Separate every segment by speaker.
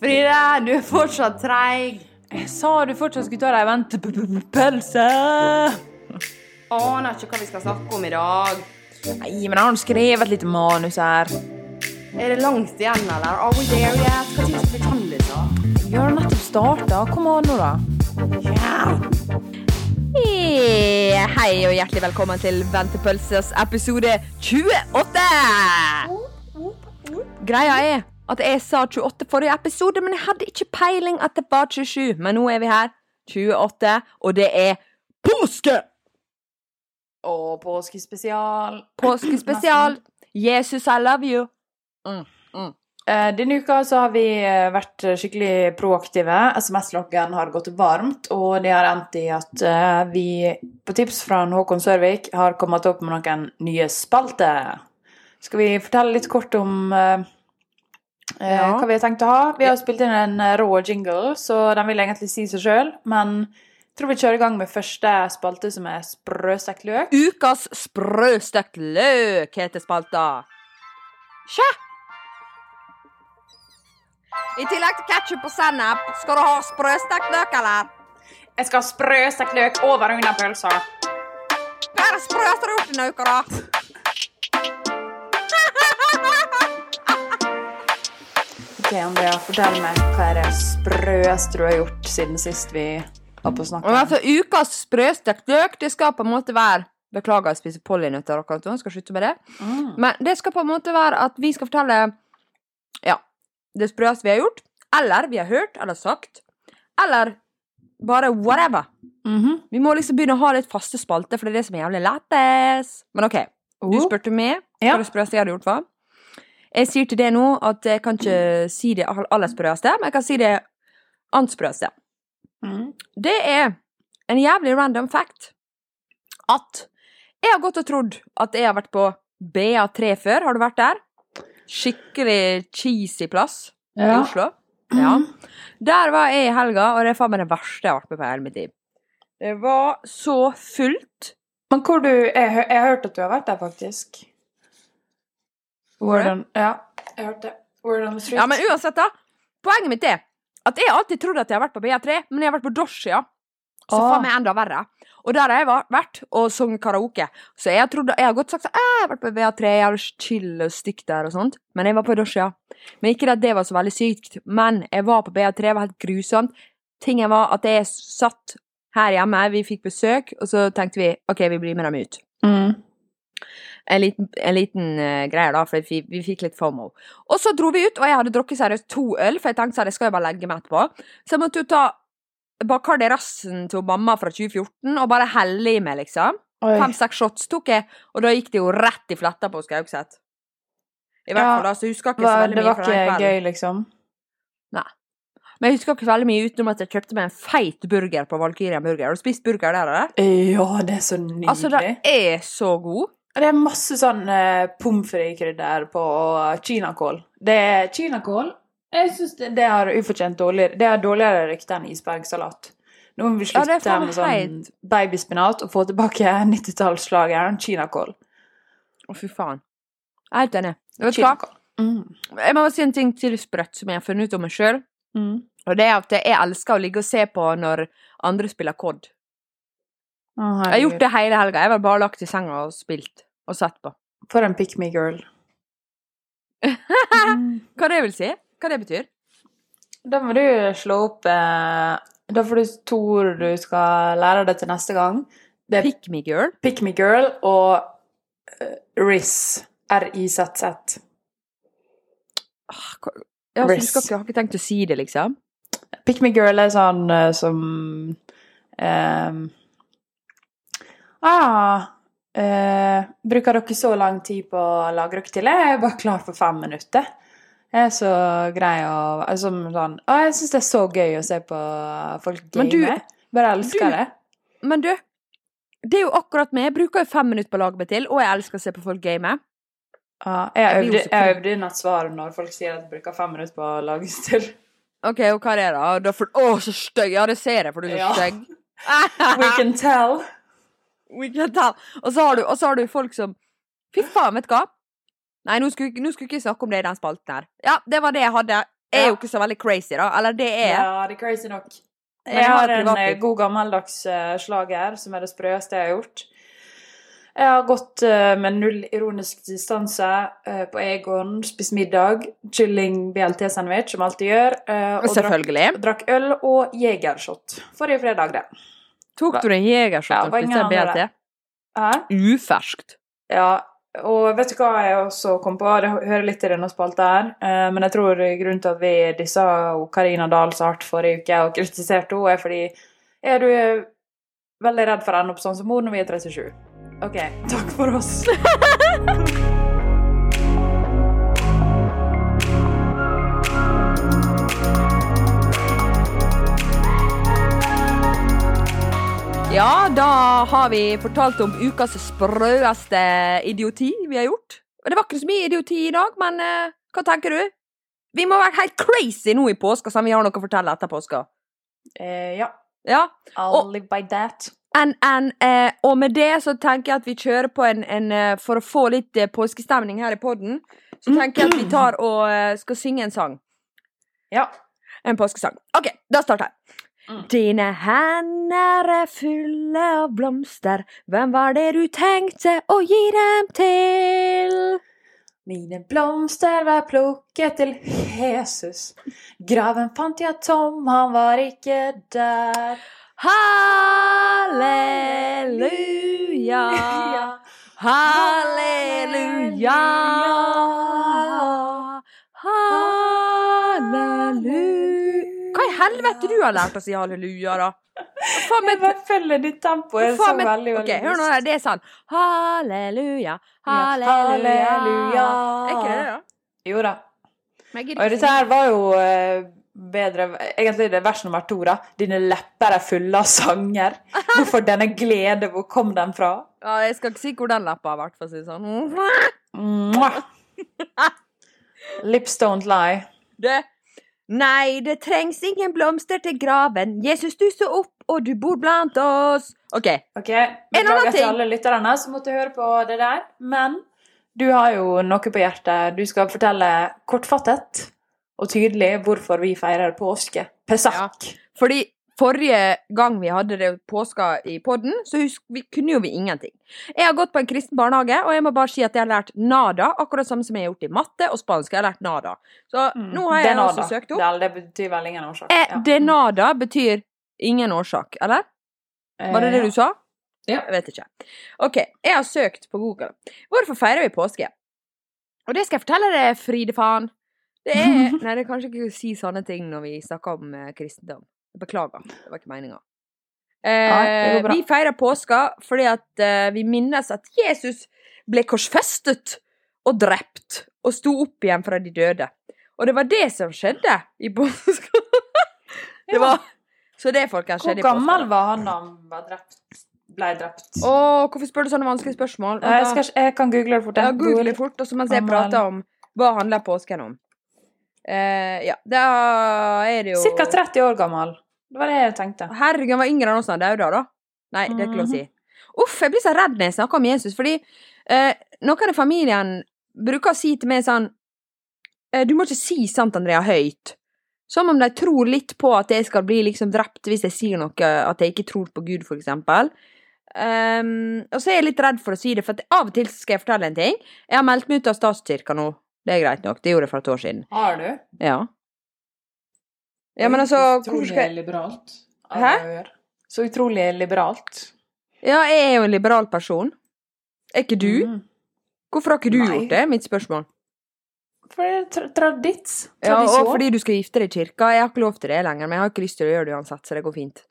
Speaker 1: Frida, du er fortsatt treig.
Speaker 2: Jeg sa du fortsatt skulle ta deg ventepølse.
Speaker 1: Aner ikke hva vi skal snakke om i dag.
Speaker 2: Nei, men jeg har skrevet skrevet litt manus her.
Speaker 1: Er det langt igjen, eller? Are we there yet? Hva tid skal vi da?
Speaker 2: Vi har nettopp starta. Kom an nå, da. Eh, Hei og hjertelig velkommen til Ventepølses episode 28. Greia er at jeg sa 28 forrige episode, men jeg hadde ikke peiling at det var 27. Men nå er vi her. 28, og det er påske!
Speaker 1: Og påskespesial.
Speaker 2: Påskespesial. Jesus, I love you.
Speaker 3: Eh, Denne uka så har vi eh, vært skikkelig proaktive. SMS-loggen har gått varmt, og det har endt i at eh, vi på tips fra Håkon Sørvik har kommet opp med noen nye spalter. Skal vi fortelle litt kort om eh, eh,
Speaker 2: Ja.
Speaker 3: hva vi har tenkt å ha? Vi har spilt inn en eh, rå jingle, så den vil egentlig si seg sjøl, men jeg tror vi kjører i gang med første spalte, som er sprøstekt løk.
Speaker 2: Ukas sprøstekt løk heter spalta. Sjæ! I tillegg til ketsjup og sennep, skal du ha sprøstekt løk, eller?
Speaker 3: Jeg skal ha sprøstekt løk over under pølsa.
Speaker 2: Hva er det sprøeste du har gjort denne uka, da?
Speaker 3: Ok, Andrea, fortell meg hva er det sprøeste du har gjort siden sist vi var på snakk?
Speaker 2: Altså, ukas sprøstekt løk, det skal på en måte være Beklager, jeg spiser pollinøtter akkurat nå, skal slutte med det.
Speaker 3: Mm.
Speaker 2: Men det skal på en måte være at vi skal fortelle det sprøeste vi har gjort, eller vi har hørt eller sagt, eller bare whatever.
Speaker 3: Mhm.
Speaker 2: Vi må liksom begynne å ha litt faste spalter, for det er det som er jævlig lættis. Men OK, du
Speaker 3: Oh.
Speaker 2: spurte meg hva det sprøeste jeg hadde gjort var. Jeg sier til det nå at jeg kan ikke si det aller sprøeste, men jeg kan si det annet sprøeste.
Speaker 3: Mm.
Speaker 2: Det er en jævlig random fact at jeg har gått og trodd at jeg har vært på BA3 før. Har du vært der? Skikkelig cheesy plass i Oslo. Ja. Der var jeg i helga, og det er faen meg det verste jeg har vært med på i hele mitt liv. Det var så fullt.
Speaker 3: Men hvor du jeg, jeg har hørt at du har vært der, faktisk. Word ja, jeg hørte det. Word street.
Speaker 2: Ja, men uansett, da. Poenget mitt er at jeg alltid trodde at jeg har vært på BA3, men jeg har vært på Doshia. Så
Speaker 3: Åh.
Speaker 2: faen meg enda verre. Og der har jeg vært og sunget karaoke. Så jeg har, jeg har godt sagt sånn «Eh, Jeg har vært på BA3, jeg har chill og stygt der og sånt. Men jeg var på Doshia. Men ikke at det var så veldig sykt. Men jeg var på BA3, det var helt grusomt. Tingen var at jeg satt her hjemme, vi fikk besøk, og så tenkte vi OK, vi blir med dem ut.
Speaker 3: Mm.
Speaker 2: En liten, en liten uh, greie, da, for vi, vi fikk litt FOMO. Og så dro vi ut, og jeg hadde drukket seriøst to øl, for jeg tenkte at jeg skal jo bare legge meg etterpå. Så jeg måtte jo ta Bacardi Rassen til mamma fra 2014 og bare helle i meg, liksom. Fem-seks shots tok jeg, og da gikk det jo rett i fletta på Skaugset. I hvert
Speaker 3: Ja,
Speaker 2: fall da, så jeg husker ikke så veldig mye fra den kvelden.
Speaker 3: Det var ikke gøy, liksom? Nei.
Speaker 2: Men jeg husker ikke veldig mye utenom at jeg kjøpte meg en feit burger på Valkyria Burger. Har du spist burger der, eller?
Speaker 3: Ja, det er så nydelig.
Speaker 2: Altså, det er så god.
Speaker 3: Det er masse sånn uh, pommes frites-krydder på kinakål. Det er kinakål. Jeg syns det, det har ufortjent dårligere Det har dårligere rykte enn isbergsalat. Nå må vi slutte
Speaker 2: ja,
Speaker 3: med sånn babyspinat og få tilbake 90-tallsslageren kinakål.
Speaker 2: Å, fy faen. Jeg er helt enig.
Speaker 3: Kinakål. Mm.
Speaker 2: Jeg må bare si en ting til sprøtt som jeg har funnet ut om meg sjøl.
Speaker 3: Mm.
Speaker 2: Og det er at jeg elsker å ligge og se på når andre spiller COD.
Speaker 3: Oh,
Speaker 2: Jeg har gjort det hele helga. Jeg har bare lagt i senga og spilt og sett på.
Speaker 3: For en pick me girl. Mm.
Speaker 2: Hva det vil si? Hva det betyr?
Speaker 3: Da må du slå opp eh, Da får du to ord du skal lære deg til neste gang. Det er
Speaker 2: Pick me girl.
Speaker 3: pick me girl og uh, RIZ. R-i-z-z.
Speaker 2: Ja, hva- Jeg,
Speaker 3: Riz.
Speaker 2: ikke, har ikke tenkt å si det, liksom.
Speaker 3: Pick me girl er sånn uh, som ehm, Ah uh, Bruker dere så lang tid på å lage dere til? Jeg er bare klar for fem minutter. Jeg er så grei og altså, sånn Å, jeg syns det er så gøy å se på folk
Speaker 2: Men du-
Speaker 3: game. Bare elsker
Speaker 2: du-
Speaker 3: det.
Speaker 2: Men du, det er jo akkurat meg. Jeg bruker jo fem minutter på å lage meg til, og jeg elsker å se på folk game.
Speaker 3: Ja, jeg øvde, jeg øvde inn et svar når folk sier at de bruker fem minutter på å lage seg til.
Speaker 2: OK, og hva er det, da? å, så stygg! Ja, det ser jeg, for du er så
Speaker 3: Ja.
Speaker 2: stygg.
Speaker 3: We can tell.
Speaker 2: We can tell. Og så har du, så har du folk som Fy faen, vet du hva? Nei, nå skulle, nå skulle vi ikke snakke om det i den spalten her. Ja, det var det jeg hadde. Jeg er
Speaker 3: Ja.
Speaker 2: jo ikke så veldig crazy, da. Eller det er.
Speaker 3: Ja, det er crazy nok.
Speaker 2: Men
Speaker 3: Jeg
Speaker 2: jeg har
Speaker 3: en eh, god gammeldags eh, slager, som er det sprøeste jeg har gjort. Jeg har gått eh, med null ironisk distanse på Egon, spist middag, kylling BLT-sandwich, som alltid gjør, og
Speaker 2: Selvfølgelig.
Speaker 3: drakk øl og jegershot forrige fredag, det.
Speaker 2: Tok du en
Speaker 3: Ja,
Speaker 2: jegershoten
Speaker 3: var
Speaker 2: og spiste. BLT?
Speaker 3: Hæ?
Speaker 2: Uferskt.
Speaker 3: Ja, og vet du hva jeg også kom på? Det hører litt til denne spalta her, eh, men jeg tror grunnen til at vi dissa Karina Dahl så hardt forrige uke og kritiserte henne, er fordi er du er veldig redd for å ende opp sånn som mor når vi er 37. OK, takk for oss.
Speaker 2: Ja, da har vi fortalt om ukas sprøeste idioti vi har gjort. Og det var ikke så mye idioti i dag, men uh, hva tenker du? Vi må være helt crazy nå i påska, så vi har noe å fortelle etter påska.
Speaker 3: Uh, ja.
Speaker 2: Ja,
Speaker 3: I'll
Speaker 2: Og-
Speaker 3: live by that.
Speaker 2: And, and, uh, og med det så tenker jeg at vi kjører på en, en eh, For å få litt eh, påskestemning her i podden, så tenker jeg at vi tar og eh, skal synge en sang.
Speaker 3: Ja.
Speaker 2: En påskesang. OK, da starter jeg.
Speaker 3: Mm.
Speaker 2: Dine hender er fulle av blomster, hvem var det du tenkte å gi dem til?
Speaker 3: Mine blomster var plukket til Jesus. Graven fant jeg tom, han var ikke der.
Speaker 2: Halleluja, halleluja, halleluja. I helvete du har lært å si halleluja, da? Faen,
Speaker 3: Jeg bare følger ditt tempo. Jeg så
Speaker 2: Faen, men,
Speaker 3: veldig, veldig
Speaker 2: ok, hør nå,
Speaker 3: her,
Speaker 2: det er sånn Halleluja,
Speaker 3: Ja,
Speaker 2: halleluja. Er ikke det det, da?
Speaker 3: Jo da.
Speaker 2: Men
Speaker 3: Og dette her var jo eh, bedre Egentlig det er vers nummer to, da. Dine lepper er fulle av sanger. Hvorfor denne glede? Hvor kom den fra?
Speaker 2: Ja, jeg skal ikke si hvor den leppa har vært, for å si det sånn.
Speaker 3: Mwah. Lips don't lie.
Speaker 2: Det Nei, det trengs ingen blomster til graven. Jesus, du så opp, og du bor blant oss. OK.
Speaker 3: en
Speaker 2: annen ting.
Speaker 3: Beklager til alle lytterne som måtte høre på det der, men du har jo noe på hjertet. Du skal fortelle kortfattet og tydelig hvorfor vi feirer påske. Pesak.
Speaker 2: Fordi forrige gang vi hadde det påska i podden, så husk, vi kunne jo vi ingenting. Jeg har gått på en kristen barnehage, og jeg må bare si at jeg har lært nada. Akkurat samme som jeg har gjort i matte og spansk. Jeg har lært nada. Så nå har jeg
Speaker 3: Mm.
Speaker 2: Også søkt opp.
Speaker 3: Det, det betyr vel ingen årsak.
Speaker 2: Eh,
Speaker 3: Ja.
Speaker 2: det nada betyr ingen årsak, eller? Var det det
Speaker 3: Eh,
Speaker 2: du sa?
Speaker 3: Ja.
Speaker 2: Jeg vet ikke. OK, jeg har søkt på Google. Hvorfor feirer vi påske? Og det skal jeg fortelle deg, Fride faen. Det er Nei, det er kanskje ikke å si sånne ting når vi snakker om eh, kristendom. Beklager. Det var ikke meninga. Eh, vi feirer påska fordi at eh, vi minnes at Jesus ble korsfestet og drept og sto opp igjen fra de døde. Og det var det som skjedde i påska. det var Så det, folkens, skjedde i påska.
Speaker 3: gammel var han da han var drept? Ble drept?
Speaker 2: Å, hvorfor spør du sånne vanskelige spørsmål?
Speaker 3: Jeg, skal, jeg kan google det fort.
Speaker 2: Ja, google det fort, og så mens jeg prater om hva handler påsken om. Eh, ja, da er det jo
Speaker 3: Cirka 30 år gammel. Det var det jeg tenkte.
Speaker 2: Herregud, han var yngre enn oss da han døde, da. Nei, det er ikke lov å si. Uff, jeg blir så redd når jeg snakker om Jesus, fordi eh, noen i familien bruker å si til meg sånn eh, Du må ikke si sant, Andrea, høyt. Som om de tror litt på at jeg skal bli liksom drept hvis jeg sier noe at jeg ikke tror på Gud, for eksempel. Ehm, og så er jeg litt redd for å si det, for av og til skal jeg fortelle en ting. Jeg har meldt meg ut av statskirka nå. Det er greit nok. Det gjorde jeg for et år siden.
Speaker 3: Har du?
Speaker 2: Ja. Ja, men altså Utrolig skal
Speaker 3: liberalt.
Speaker 2: Hæ?
Speaker 3: Så utrolig liberalt.
Speaker 2: Ja, jeg er jo en liberal person. Er ikke du?
Speaker 3: Mm.
Speaker 2: Hvorfor har ikke du
Speaker 3: Nei.
Speaker 2: gjort det? Mitt spørsmål.
Speaker 3: For det er tra tradits.
Speaker 2: Ja, og fordi du skal gifte deg i kirka. Jeg har ikke lov til det lenger, men jeg har ikke lyst til å gjøre det uansett, så det går fint.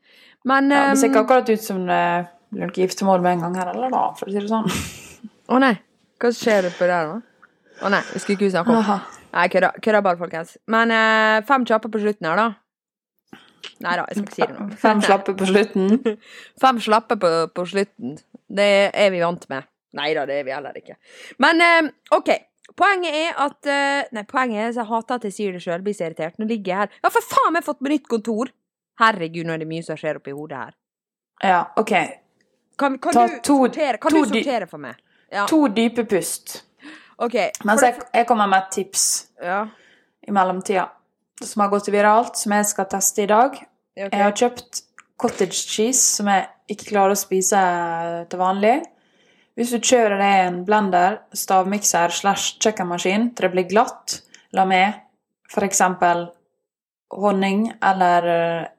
Speaker 2: Men
Speaker 3: ja, Det ser
Speaker 2: ehm,
Speaker 3: ikke akkurat ut som det blir noe giftermål med en gang her, eller da, for å si det sånn.
Speaker 2: Å nei. Hva skjer det på der, da? Å nei, vi skulle ikke snakke om. Nei, kødda. Bare, folkens. Men eh, fem kjappe på slutten her, da. Nei da, jeg skal ikke si det nå.
Speaker 3: Fem slappe på slutten.
Speaker 2: Fem slappe på, på slutten. Det er vi vant med. Nei da, det er vi heller ikke. Men eh, OK. Poenget er at eh, Nei, poenget er at jeg hater at jeg sier det sjøl. Blir så irritert. Nå ligger jeg her. Ja, for faen, jeg har fått meg nytt kontor! Herregud, nå er det mye som skjer oppi hodet her.
Speaker 3: Ja, OK.
Speaker 2: Kan, kan du
Speaker 3: to-
Speaker 2: sortere, kan du sortere for meg? Ja.
Speaker 3: To dype pust.
Speaker 2: OK.
Speaker 3: Mens jeg, jeg kommer med et tips
Speaker 2: Ja.
Speaker 3: i mellomtida som har gått viralt, som jeg skal teste i dag.
Speaker 2: Okay.
Speaker 3: Jeg har kjøpt cottage cheese, som jeg ikke klarer å spise til vanlig. Hvis du kjører det i en blender, stavmikser slash kjøkkenmaskin til det blir glatt, la med f.eks. honning eller eh,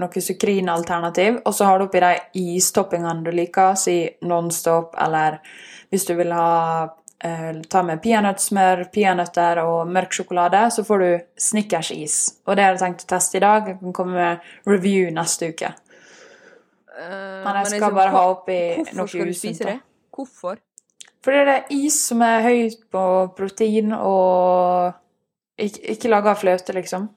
Speaker 3: noe sukrinalternativ, og så har du oppi de istoppingene du liker, si Nonstop, eller hvis du vil ha ta med peanøttsmør, peanøtter og mørk sjokolade, så får du Snickers-is. Og det har jeg tenkt å teste i dag. Jeg kan komme med review neste uke.
Speaker 2: Uh,
Speaker 3: Men jeg
Speaker 2: liksom,
Speaker 3: skal bare ha oppi noe usunt.
Speaker 2: Hvorfor skal du spise det? Hvorfor?
Speaker 3: Fordi det er is som er høyt på protein og ikke, ikke laga av fløte, liksom.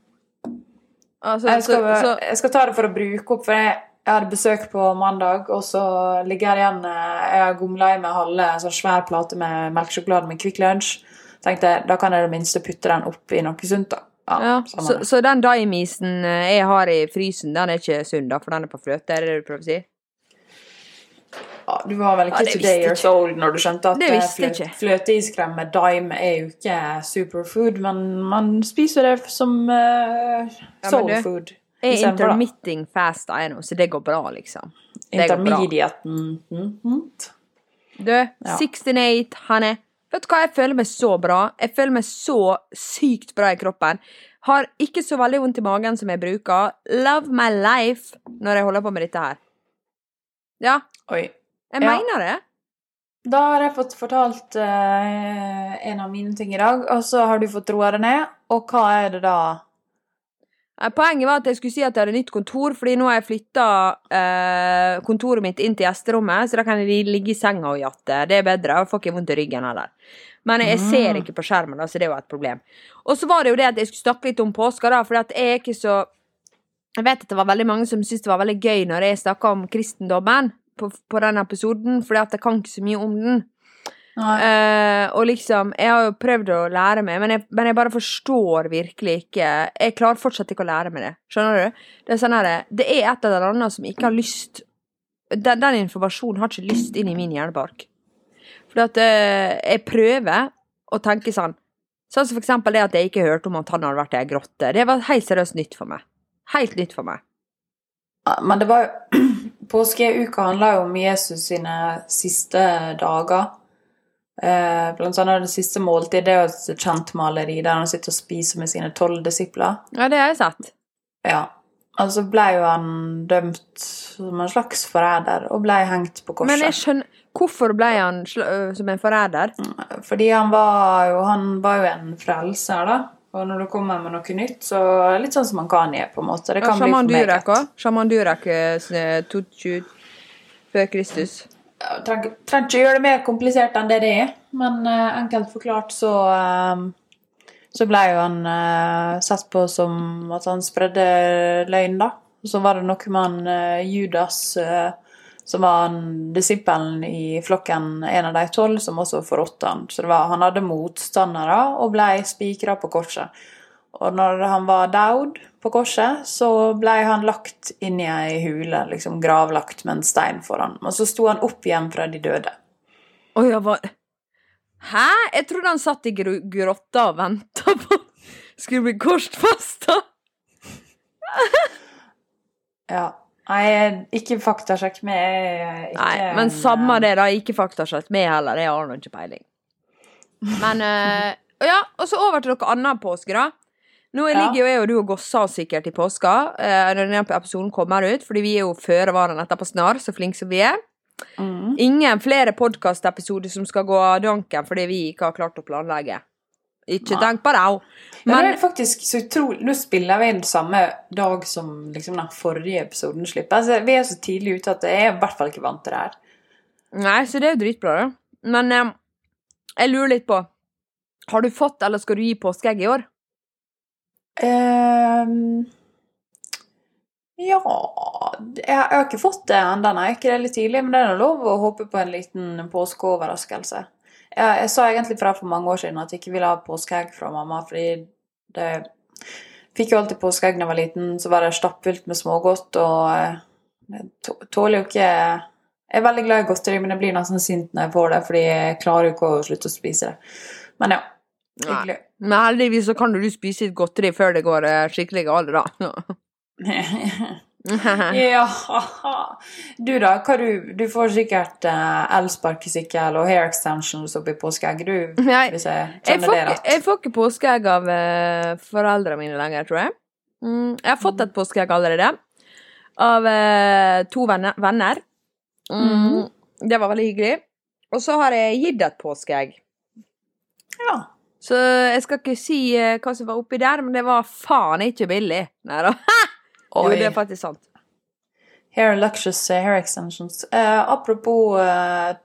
Speaker 2: Altså,
Speaker 3: Jeg skal,
Speaker 2: så, så,
Speaker 3: jeg skal ta det for å bruke opp, for jeg, jeg hadde besøk på mandag, og så ligger jeg igjen eh, Jeg har gomla i meg halve sånn svær plate med melkesjokolade med Kvikk Lunsj. Tenkte da kan jeg i det minste putte den oppi noe sunt, da. Ja,
Speaker 2: ja, så, så den daimisen eh, jeg har i frysen, den er ikke sunn, da, for den er på fløte? Er det det du prøver å si?
Speaker 3: ja, du var vel ikke
Speaker 2: det
Speaker 3: today years old når du skjønte at eh, flø- fløteiskrem med dime er jo ikke superfood, men man spiser det som uh,
Speaker 2: Ja,
Speaker 3: soul food.
Speaker 2: Jeg er intermitting fast er nå, så det går bra, liksom. Det.
Speaker 3: Intermediaten. Mm.
Speaker 2: Du, 16-8, Hanne. Vet du hva, jeg føler meg så bra. Jeg føler meg så sykt bra i kroppen. Har ikke så veldig vondt i magen som jeg bruker. Love my life når jeg holder på med dette her. Ja,
Speaker 3: Oi.
Speaker 2: jeg
Speaker 3: Ja.
Speaker 2: mener det.
Speaker 3: Da har jeg fått fortalt uh, en av mine ting i dag, og så har du fått roa deg ned. Og hva er det da?
Speaker 2: Eh, Poenget var at jeg skulle si at jeg hadde nytt kontor, fordi nå har jeg flytta eh, kontoret mitt inn til gjesterommet, så da kan jeg ligge i senga og jatte. Det er bedre. Jeg får ikke vondt i ryggen heller. Men jeg
Speaker 3: Mm.
Speaker 2: ser ikke på skjermen, da, så det er jo et problem. Og så var det jo det at jeg skulle snakke litt om påska, da, fordi at jeg er ikke så Jeg vet at det var veldig mange som syntes det var veldig gøy når jeg snakka om kristendommen på, på den episoden, fordi at jeg kan ikke så mye om den. Eh, og liksom, jeg har jo prøvd å lære meg, men jeg, men jeg bare forstår virkelig ikke Jeg klarer fortsatt ikke å lære meg det. Skjønner du? Det er sånn her, det er et eller annet som ikke har lyst Den, den informasjonen har ikke lyst inn i min hjernebark. Fordi at uh, jeg prøver å tenke sånn Sånn som for eksempel det at jeg ikke hørte om at han hadde vært i ei grotte. Det var helt seriøst nytt for meg. Helt nytt for meg.
Speaker 3: Ja, Men det var jo Påskeuka handla jo om Jesus sine siste dager. Eh, blant annet det siste måltid, det er jo et kjent maleri der han sitter og spiser med sine tolv disipler.
Speaker 2: Ja, det har jeg sett.
Speaker 3: Ja. Og så ble jo han dømt som en slags forræder, og ble hengt på korset.
Speaker 2: Men jeg skjønner Hvorfor ble han som en forræder?
Speaker 3: Fordi han var jo Han var jo en frelser, da. Og når du kommer med noe nytt, så er det litt sånn som han gjøre, på en måte. Det kan bli for meget.
Speaker 2: Sjaman Durek òg. Sjaman Durek 22 før Kristus.
Speaker 3: Trenger trenger ikke gjøre det mer komplisert enn det det er, men uh, enkelt forklart så eh, så ble jo han uh, sett på som at han spredde løgn, da. Og så var det noe med han eh, Judas, eh, som var han disippelen i flokken, en av de tolv, som også forrådte han. Så var, han hadde motstandere og ble spikra på korset. Og når han var daud på korset, så ble han lagt inn i ei hule, liksom gravlagt med en stein foran. Og så sto han opp igjen fra de døde.
Speaker 2: Å jeg hva Hæ? Jeg trodde han satt i gr grotta og venta på Skulle bli korsfesta.
Speaker 3: Ja. Nei, ikke faktasjekk med ikke
Speaker 2: Nei, men samme
Speaker 3: eh,
Speaker 2: det, da. Ikke faktasjekk med heller. Jeg har nå ikke peiling. Men uh, Ja, og så over til noe annet påske, da. Nå
Speaker 3: Ja.
Speaker 2: ligger jo jeg og du og gosser sikkert i påska eh, når denne episoden kommer ut, fordi vi er jo føre var etterpå snar, så flinke som vi er.
Speaker 3: mm.
Speaker 2: Ingen flere podkastepisoder som skal gå danken fordi vi ikke har klart å planlegge. Ikke tenk på det.
Speaker 3: Men det er faktisk så utrolig Nå spiller vi inn samme dag som liksom den forrige episoden slipper. Altså, vi er så tidlig ute at jeg er i hvert fall ikke vant til det her.
Speaker 2: Nei, så det er jo dritbra, da. Men eh, jeg lurer litt på Har du fått, eller skal du gi påskeegg i år?
Speaker 3: Ehm, ja jeg, har ikke fått det ennå, nei. Ikke det litt tidlig, men det er lov å håpe på en liten påskeoverraskelse. Jeg, jeg sa egentlig fra for mange år siden at jeg ikke ville ha påskeegg fra mamma, fordi det Fikk jo alltid påskeegg da jeg var liten, så var det stappfullt med smågodt, og eh, jeg tåler jo ikke Jeg er veldig glad i godteri, men jeg blir nesten sint når jeg får det, fordi jeg klarer jo ikke å slutte å spise det. Men ja. Hyggelig.
Speaker 2: Men heldigvis så kan du spise litt godteri før det går eh, skikkelig galt, da.
Speaker 3: ja. Du da, hva du Du får sikkert uh, elsparkesykkel og hair extensions oppi påskeegg, du,
Speaker 2: Nei,
Speaker 3: hvis jeg
Speaker 2: jeg får,
Speaker 3: det
Speaker 2: ikke, jeg får ikke påskeegg av uh, foreldrene mine lenger, tror jeg. Mm, jeg har fått et påskeegg allerede. Av uh, to venner. venner. Mm, Det var veldig hyggelig. Og så har jeg gitt et påskeegg.
Speaker 3: Ja.
Speaker 2: Så jeg skal ikke si eh, hva som var oppi der, men det var faen ikke billig. Nei da. Jo, det er faktisk sant.
Speaker 3: Hair Luxus eh, hair extensions. Eh, apropos eh,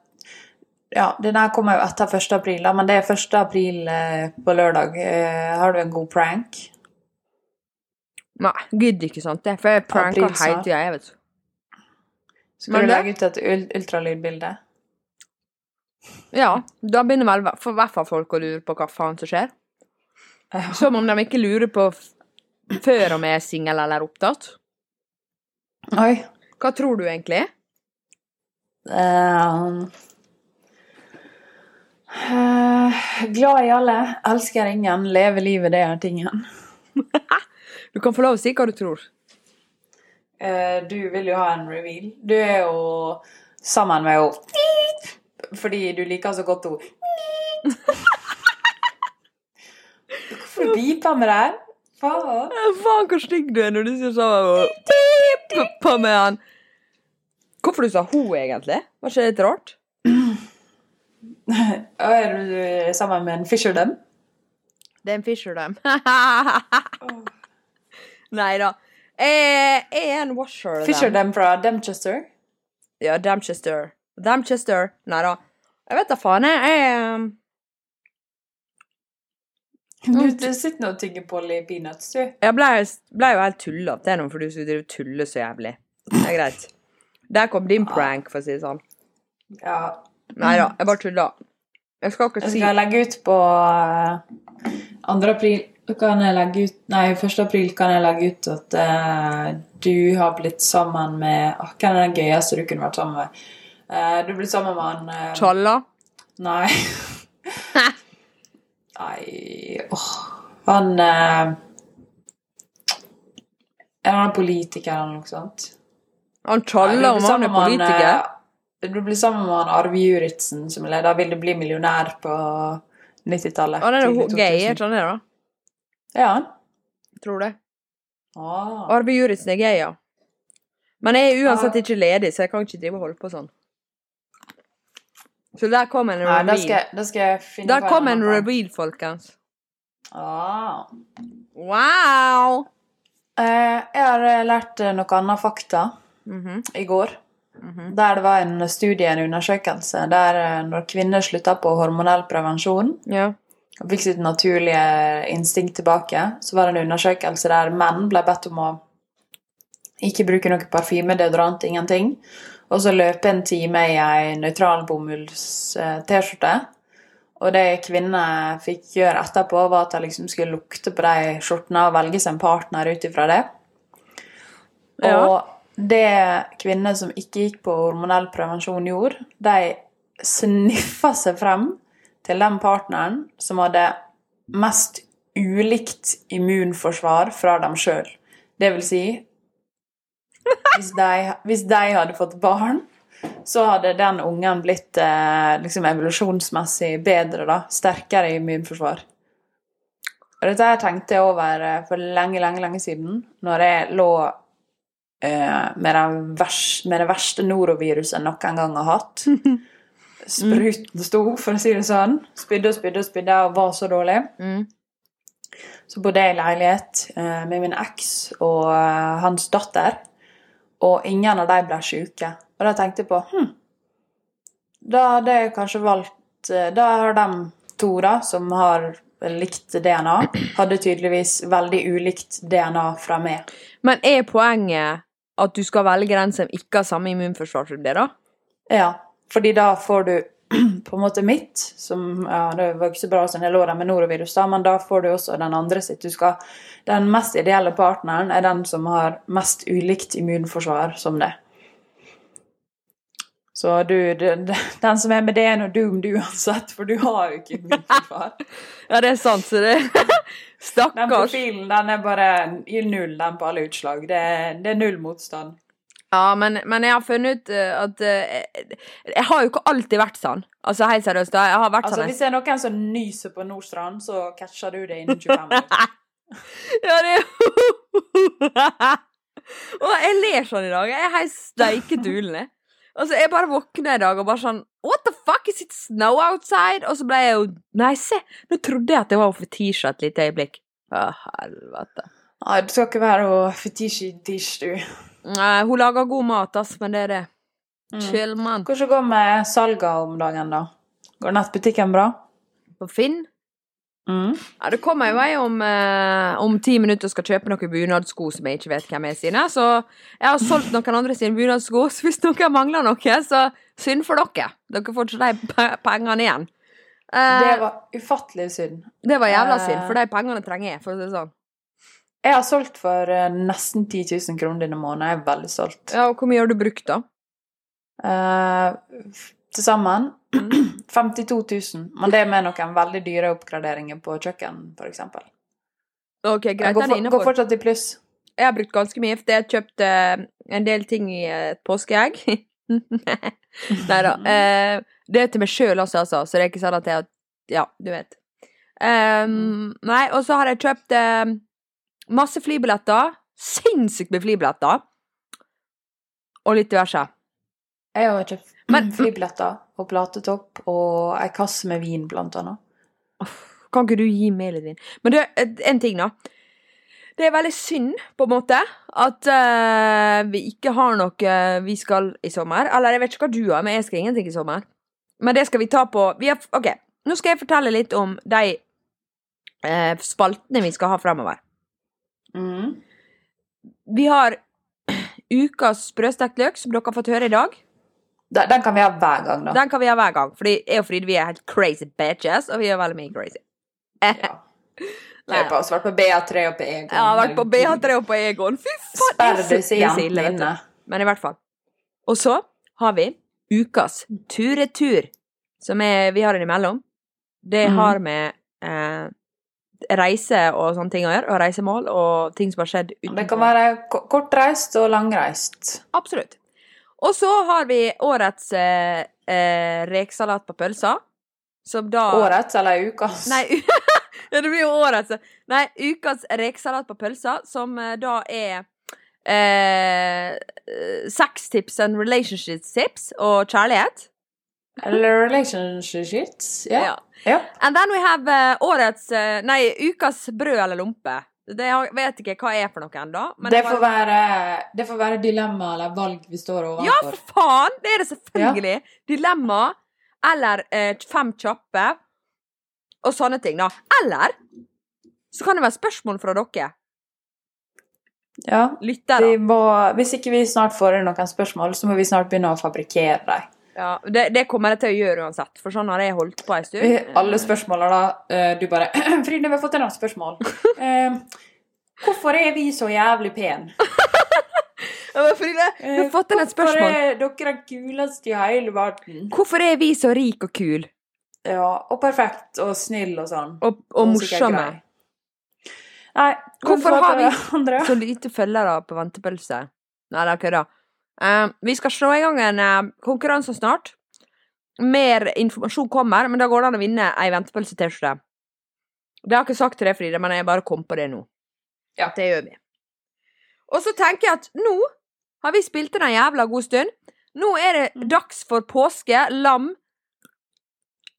Speaker 3: Ja, den her kommer jo etter 1. april, men det er 1. april eh, på lørdag. Eh, har du en god prank?
Speaker 2: Nei, gidder ikke sånt, det. For jeg pranker hele tida, jeg, vet du.
Speaker 3: Skal
Speaker 2: Men
Speaker 3: du legge ut et ul ultralydbilde?
Speaker 2: Ja, da begynner vel for hvert fall folk å lure på hva faen som skjer. Som om de ikke lurer på før om jeg er singel eller opptatt.
Speaker 3: Oi.
Speaker 2: Hva tror du egentlig?
Speaker 3: Eh, uh, glad i alle, elsker ingen, leve livet, det er tingen.
Speaker 2: Du kan få lov å si hva du tror.
Speaker 3: Uh, du vil jo ha en reveal. Du er jo sammen med henne fordi du liker så godt henne. Hvorfor beeper med det? Faen.
Speaker 2: Faen, hvor stygg du er når du sier sånn på, med han. Hvorfor du sa hun, egentlig? Var ikke det litt rart?
Speaker 3: Er du sammen med en Fisherdom?
Speaker 2: Det er en Fisherdam. Nei da. Jeg jeg er en washer.
Speaker 3: Fisherdam fra Demchester?
Speaker 2: Ja, Damchester. Damchester. Nei da. Jeg vet da faen, jeg. jeg um,
Speaker 3: Du, du sitter nå og tygger på litt peanuts, du.
Speaker 2: Jeg ble, ble jo helt tullete nå, for du skulle drive tulle så jævlig. Det er greit. Der kom din prank, for å si det sånn.
Speaker 3: Ja.
Speaker 2: Nei da, jeg bare tulla. Jeg skal ikke si Jeg
Speaker 3: skal legge ut på eh, 2. april kan jeg legge ut Nei, 1. april kan jeg legge ut at uh, du har blitt sammen med ah, Hvem er den gøyeste du kunne vært sammen med? Eh, du blir sammen med han eh,
Speaker 2: Tjalla.
Speaker 3: Nei. Nei åh. Han eh, Er han politiker eller noe sånt?
Speaker 2: Han tjalla om han er
Speaker 3: politiker?
Speaker 2: politiker.
Speaker 3: eh, Du blir sammen med han Arve Juritzen, som er leder Vil du bli millionær på 90-tallet.
Speaker 2: Han er jo gay, er ikke han det, da?
Speaker 3: Ja, han.
Speaker 2: Tror det.
Speaker 3: Ah.
Speaker 2: Arve Juritzen er gay, ja. Men jeg er uansett ikke ledig, så jeg kan ikke drive og holde på sånn. Så der kom en
Speaker 3: Nei, da
Speaker 2: reveal.
Speaker 3: skal, da skal jeg finne
Speaker 2: Der kom en reveal, folkens.
Speaker 3: Ah.
Speaker 2: Wow!
Speaker 3: Eh, jeg har eh, lært eh, noe annet fakta
Speaker 2: Mhm,
Speaker 3: i går.
Speaker 2: mhm.
Speaker 3: Der det var en studie, en undersøkelse, der eh, når kvinner slutta på hormonell prevensjon
Speaker 2: Ja.
Speaker 3: og fikk sitt naturlige instinkt tilbake, så var det en undersøkelse der menn ble bedt om å ikke bruke noe parfyme, deodorant, ingenting, og så løpe en time i ei nøytral bomulls-T-skjorte. Og det kvinner fikk gjøre etterpå, var at de liksom skulle lukte på de skjortene og velge seg en partner ut ifra det.
Speaker 2: Ja.
Speaker 3: Og det kvinner som ikke gikk på hormonell prevensjon gjorde, de sniffa seg frem til den partneren som hadde mest ulikt immunforsvar fra dem sjøl. Det vil si hvis de, hvis de hadde fått barn, så hadde den ungen blitt eh, liksom evolusjonsmessig bedre, da. Sterkere immunforsvar. Og dette her tenkte jeg over eh, for lenge, lenge, lenge siden, når jeg lå eh, med, den vers, med det verste noroviruset jeg noen gang har hatt. Spruten sto, for å si det sånn. Spydde og spydde og spydde og var så dårlig.
Speaker 2: Mm.
Speaker 3: Så bodde jeg i leilighet eh, med min eks og eh, hans datter, og ingen av dem ble syke. Og da tenkte jeg på hm, Da hadde jeg kanskje valgt eh, Da har de to da, som har likt DNA, hadde tydeligvis veldig ulikt DNA fra meg.
Speaker 2: Men er poenget at du skal velge den som ikke har samme immunforsvar som det, da?
Speaker 3: Ja, fordi da får du på en måte mitt, som ja, Det var ikke så bra som jeg lå der med norovirus, da, men da får du også den andre sitt. Du skal, den mest ideelle partneren er den som har mest ulikt immunforsvar som det. Så du, den, den som er med det, er nå du uansett, for du har jo ikke immunforsvar.
Speaker 2: Ja, det er sant, så det
Speaker 3: Den profilen den er bare null den på alle utslag. Det, det er null motstand.
Speaker 2: Ja, men, men jeg har funnet ut eh, at eh, Jeg har jo ikke alltid vært sånn. Altså, helt seriøst. Jeg har vært
Speaker 3: Altså,
Speaker 2: sånn
Speaker 3: Hvis det er noen som nyser på Nordstrand, så catcher du det innen 25 minutter.
Speaker 2: Ja, det er Og jeg ler sånn i dag. Jeg er helt steike dulende. Altså, jeg bare våkna i dag og bare sånn What the fuck, is it snow outside? Og så ble jeg jo Nei, se! Nå trodde jeg at det var fetisha et lite øyeblikk. Å, helvete.
Speaker 3: Nei, du skal ikke være fetisj-tish, du.
Speaker 2: Nei, hun lager god mat, ass, men det er det.
Speaker 3: Mm.
Speaker 2: Chill, mann.
Speaker 3: Hvordan går det med salga om dagen, da? Går nettbutikken bra?
Speaker 2: På Finn?
Speaker 3: Mm.
Speaker 2: Ja, det kommer jo ei om, eh, om ti minutter og skal kjøpe noen bunadsko som jeg ikke vet hvem er sine. Så jeg har solgt noen andre sine bunadsko, så hvis noen mangler noe, så synd for dere. Dere får ikke de pengene igjen. Eh,
Speaker 3: Det var ufattelig synd.
Speaker 2: det var jævla
Speaker 3: eh,
Speaker 2: synd, for de pengene trenger jeg, for å si det sånn.
Speaker 3: Jeg har solgt for eh, nesten 10 000 kroner denne måneden. Jeg er veldig stolt.
Speaker 2: Ja, og hvor mye har du brukt, da?
Speaker 3: Uh, Til sammen 52 000. Men det er med noen veldig dyre oppgraderinger på kjøkken, f.eks.
Speaker 2: Ok,
Speaker 3: Jeg
Speaker 2: greit,
Speaker 3: går, for, går fortsatt i pluss.
Speaker 2: Jeg har brukt ganske mye, for jeg har kjøpt eh, en del ting i et påskeegg. Nei da. Eh, det er til meg sjøl også, altså, så det er ikke sånn at jeg Ja, du vet. Um, nei, og så har jeg kjøpt eh, masse flybilletter. Sinnssykt med flybilletter. Og litt diverse.
Speaker 3: Jeg har kjøpt
Speaker 2: Men-
Speaker 3: flybilletter og platetopp og ei kasse med vin, blant annet.
Speaker 2: Kan ikke du gi meg litt vin? Men du, en ting, da. Det er veldig synd, på en måte, at uh, vi ikke har noe vi skal i sommer. Eller jeg vet ikke hva du har, men jeg skal ingenting i sommer. Men det skal vi ta på vi har, OK, nå skal jeg fortelle litt om de uh, spaltene vi skal ha fremover.
Speaker 3: Mm.
Speaker 2: Vi har ukas sprøstekt løk, som dere har fått høre i dag.
Speaker 3: Den, den kan vi ha hver gang, da.
Speaker 2: Den kan vi ha hver gang, fordi jeg og Fride vi er helt crazy bitches, og vi gjør veldig mye crazy.
Speaker 3: Ja. Jeg har også vært på BA3 og på Egon.
Speaker 2: Ja, vært på BA3 og på Egon. Fy faen!
Speaker 3: Sperr
Speaker 2: det er så-
Speaker 3: disse
Speaker 2: det er så ille,
Speaker 3: jentene
Speaker 2: vet du.
Speaker 3: inne.
Speaker 2: Men i hvert fall. Og så har vi ukas tur-retur, som er, vi har innimellom. Det
Speaker 3: Mhm.
Speaker 2: har med eh, reise og sånne ting å gjøre, og reisemål og ting som har skjedd utenfor.
Speaker 3: Det kan være kortreist og langreist.
Speaker 2: Absolutt. Og så har vi årets eh, eh, rekesalat på pølsa, som da
Speaker 3: Årets eller ukas?
Speaker 2: Nei, det blir jo årets. Nei, ukas rekesalat på pølsa, som eh, da er eh, sex tips and relationship tips og kjærlighet.
Speaker 3: Eller relationships. Ja.
Speaker 2: Ja.
Speaker 3: ja.
Speaker 2: And then we have uh, årets uh, Nei, ukas brød eller lompe. Det har, vet ikke hva er for noe ennå.
Speaker 3: Det
Speaker 2: var-
Speaker 3: får, være, det får være dilemma eller valg vi står overfor.
Speaker 2: Ja, for faen! Det er det selvfølgelig. Dilemma eller eh, fem kjappe og sånne ting, da. Eller så kan det være spørsmål fra dere
Speaker 3: Ja.
Speaker 2: lyttere.
Speaker 3: Vi må, hvis ikke vi snart får inn noen spørsmål, så må vi snart begynne å fabrikkere dem.
Speaker 2: Ja, det, det kommer jeg til å gjøre uansett, for sånn har jeg holdt på en stund.
Speaker 3: Vi- Alle spørsmåla da eh, Du bare Fride, vi har fått et annet spørsmål. Eh, hvorfor er vi så jævlig
Speaker 2: pen? Fride, du har fått inn et spørsmål.
Speaker 3: Hvorfor er dere kuleste i hele verden?
Speaker 2: Hvorfor er vi så rike og kule
Speaker 3: Ja, og perfekt og snill og sånn.
Speaker 2: og, og
Speaker 3: og
Speaker 2: morsomme?
Speaker 3: Nei,
Speaker 2: Hvorfor har vi? Så lite følgere på ventepølse? Nei, det er kødda. Eh, vi skal slå i gang en eh, konkurranse snart. Mer informasjon kommer, men da går det an å vinne ei ventepølse-T-skjorte. Det har jeg ikke sagt til deg, Fride, men jeg bare kom på det nå.
Speaker 3: Ja.
Speaker 2: Det gjør vi. Og så tenker jeg at nå har vi spilt inn en jævla god stund. Nå er det
Speaker 3: Mm.
Speaker 2: dags for påske, lam,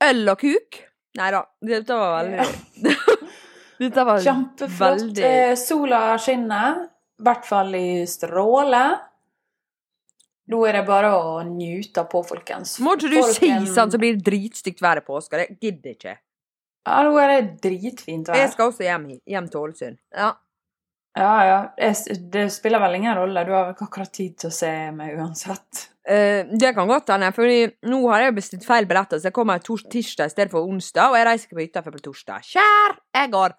Speaker 2: øl og kuk. Nei da, dette var veldig Dette var
Speaker 3: Kjempeflott.
Speaker 2: veldig
Speaker 3: Eh, sola skinner, i hvert fall i stråle. Nå er det bare å njute på, folkens.
Speaker 2: Må ikke du si sånn, så blir det dritstygt vær i påska. Jeg gidder ikke.
Speaker 3: Ja, nå er det dritfint
Speaker 2: Jeg skal også hjem, hjem til Ålesund. Ja.
Speaker 3: Ja, ja. Jeg- Det spiller vel ingen rolle. Du har vel akkurat tid til å se meg uansett.
Speaker 2: Uh, det kan godt hende, for nå har jeg bestilt feil billetter, så jeg kommer tirsdag i stedet for onsdag, og jeg reiser ikke på hytta før på torsdag. Kjær Egor!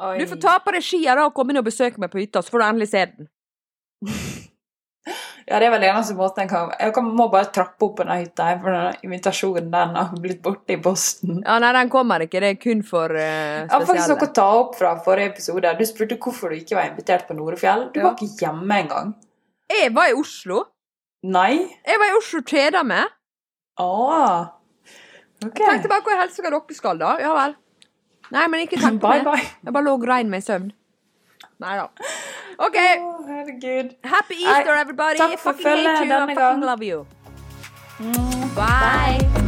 Speaker 3: Oi.
Speaker 2: Du får ta på deg skia og komme inn og besøke meg på hytta, så får du endelig se den.
Speaker 3: Ja, det er vel den eneste måten jeg kan Jeg må bare trappe opp på den hytta, her, for den invitasjonen den har blitt borte i posten.
Speaker 2: Ja, nei, den kommer ikke. Det er kun for uh,
Speaker 3: Jeg har faktisk noe å ta opp fra forrige episode. Du spurte hvorfor du ikke var invitert på Norefjell. Du
Speaker 2: Ja.
Speaker 3: var ikke hjemme engang.
Speaker 2: Jeg var i Oslo.
Speaker 3: Nei?
Speaker 2: Jeg var i Oslo og kjeda meg.
Speaker 3: Ah. Ok.
Speaker 2: Tenkte bare hvor helsike dere skal, da. Ja vel. Nei, men ikke tenk på det. Jeg bare lå og grein meg i søvn. Nei da. OK.
Speaker 3: Å, herregud.
Speaker 2: Happy Easter,
Speaker 3: Nei,
Speaker 2: everybody.
Speaker 3: takk for
Speaker 2: fucking hate
Speaker 3: følget
Speaker 2: you. I
Speaker 3: denne
Speaker 2: fucking
Speaker 3: gang.
Speaker 2: love you.
Speaker 3: Mm,
Speaker 2: Bye.